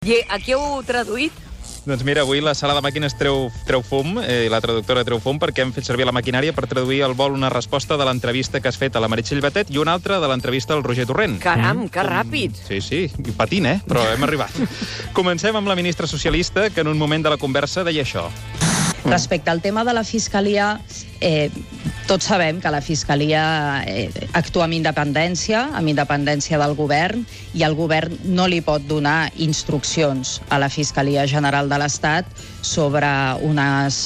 I a qui heu traduït? Doncs mira, avui la sala de màquines treu, treu fum, eh, la traductora treu fum, perquè hem fet servir la maquinària per traduir al vol una resposta de l'entrevista que has fet a la Meritxell Batet i una altra de l'entrevista al Roger Torrent. Caram, que ràpid. Sí, sí, patint, eh? Però hem arribat. Comencem amb la ministra socialista, que en un moment de la conversa deia això. Respecte al tema de la Fiscalia, eh, tots sabem que la Fiscalia eh, actua amb independència, amb independència del govern, i el govern no li pot donar instruccions a la Fiscalia General de l'Estat sobre, unes,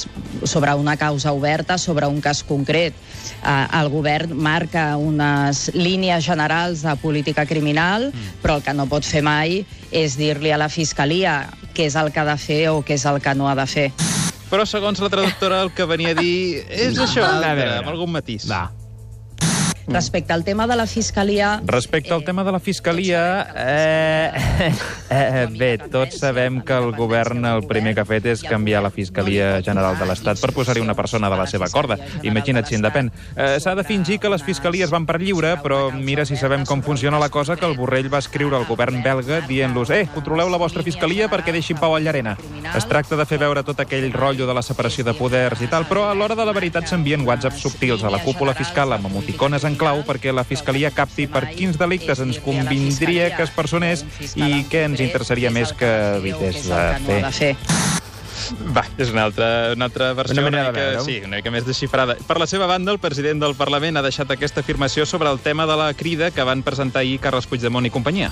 sobre una causa oberta, sobre un cas concret. Eh, el govern marca unes línies generals de política criminal, però el que no pot fer mai és dir-li a la Fiscalia què és el que ha de fer o què és el que no ha de fer. Però, segons la traductora, el que venia a dir és això, A veure. amb algun matís. Va. Respecte al tema de la Fiscalia... Respecte al tema de la Fiscalia, eh, eh, bé, tots sabem que el govern el primer que ha fet és canviar la Fiscalia General de l'Estat per posar-hi una persona de la seva corda. Imagina't si en depèn. Eh, S'ha de fingir que les fiscalies van per lliure, però mira si sabem com funciona la cosa que el Borrell va escriure al govern belga dient-los «Eh, controleu la vostra fiscalia perquè deixin pau al Llarena». Es tracta de fer veure tot aquell rotllo de la separació de poders i tal, però a l'hora de la veritat s'envien whatsapps subtils a la cúpula fiscal amb emoticones en clau perquè la Fiscalia capti per quins delictes ens convindria que es personés i què ens interessaria més que evités de fer. Va, és una altra, una altra versió Una una, mica, sí, una mica més desxifrada. Per la seva banda, el president del Parlament ha deixat aquesta afirmació sobre el tema de la crida que van presentar ahir Carles Puigdemont i companyia.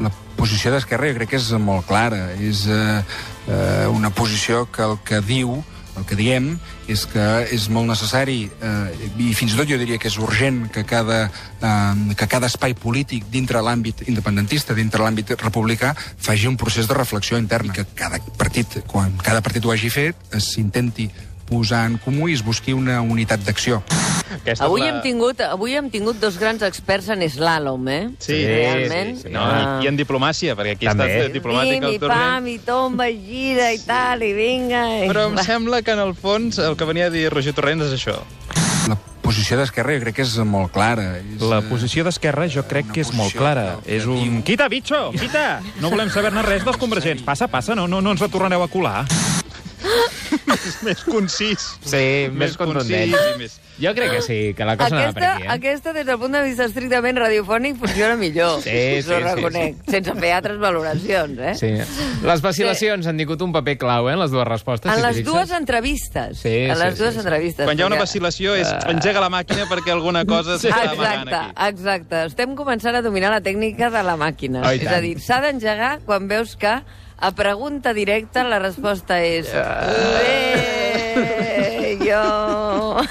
La posició d'Esquerra jo crec que és molt clara. És eh, eh, una posició que el que diu, el que diem, és que és molt necessari eh, i fins i tot jo diria que és urgent que cada, eh, que cada espai polític dintre l'àmbit independentista, dintre l'àmbit republicà, faci un procés de reflexió interna. I que cada partit, quan cada partit ho hagi fet, eh, s'intenti posar en comú i es busqui una unitat d'acció. Aquesta Avui és hem, tingut, avui hem tingut dos grans experts en eslàlom, eh? Sí, realment. sí, sí. No, Ah. I en diplomàcia, perquè aquí També. està diplomàtic Pim, el i pam, i tomba, i gira, i tal, i vinga. I... Però em Va. sembla que en el fons el que venia a dir Roger Torrent és això. La posició d'Esquerra jo crec que és molt clara. És, La eh, posició d'Esquerra jo crec que és molt clara. que- És un... Quita, bitxo! Quita! No volem saber-ne res dels convergents. Passa, passa, no, no, no ens la tornareu a colar. És més concís. Sí, més contundent. concís més... Jo crec que sí, que la cosa Aquesta, anava per aquí, eh? aquesta, des del punt de vista estrictament radiofònic, funciona millor. Sí, Us ho sí, sí, reconec, sense fer altres valoracions, eh? Sí. Les vacil·lacions han tingut un paper clau, eh, en les dues respostes. En si les dues entrevistes. Sí, en les sí, dues sí, sí. entrevistes. Quan hi ha una vacil·lació és engega la màquina perquè alguna cosa s'està demanant Exacte, aquí. exacte. Estem començant a dominar la tècnica de la màquina. Oh, és tant. a dir, s'ha d'engegar quan veus que a pregunta directa la resposta és... Bé, jo...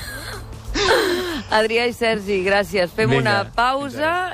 Adrià i Sergi, gràcies. Fem Vinga. una pausa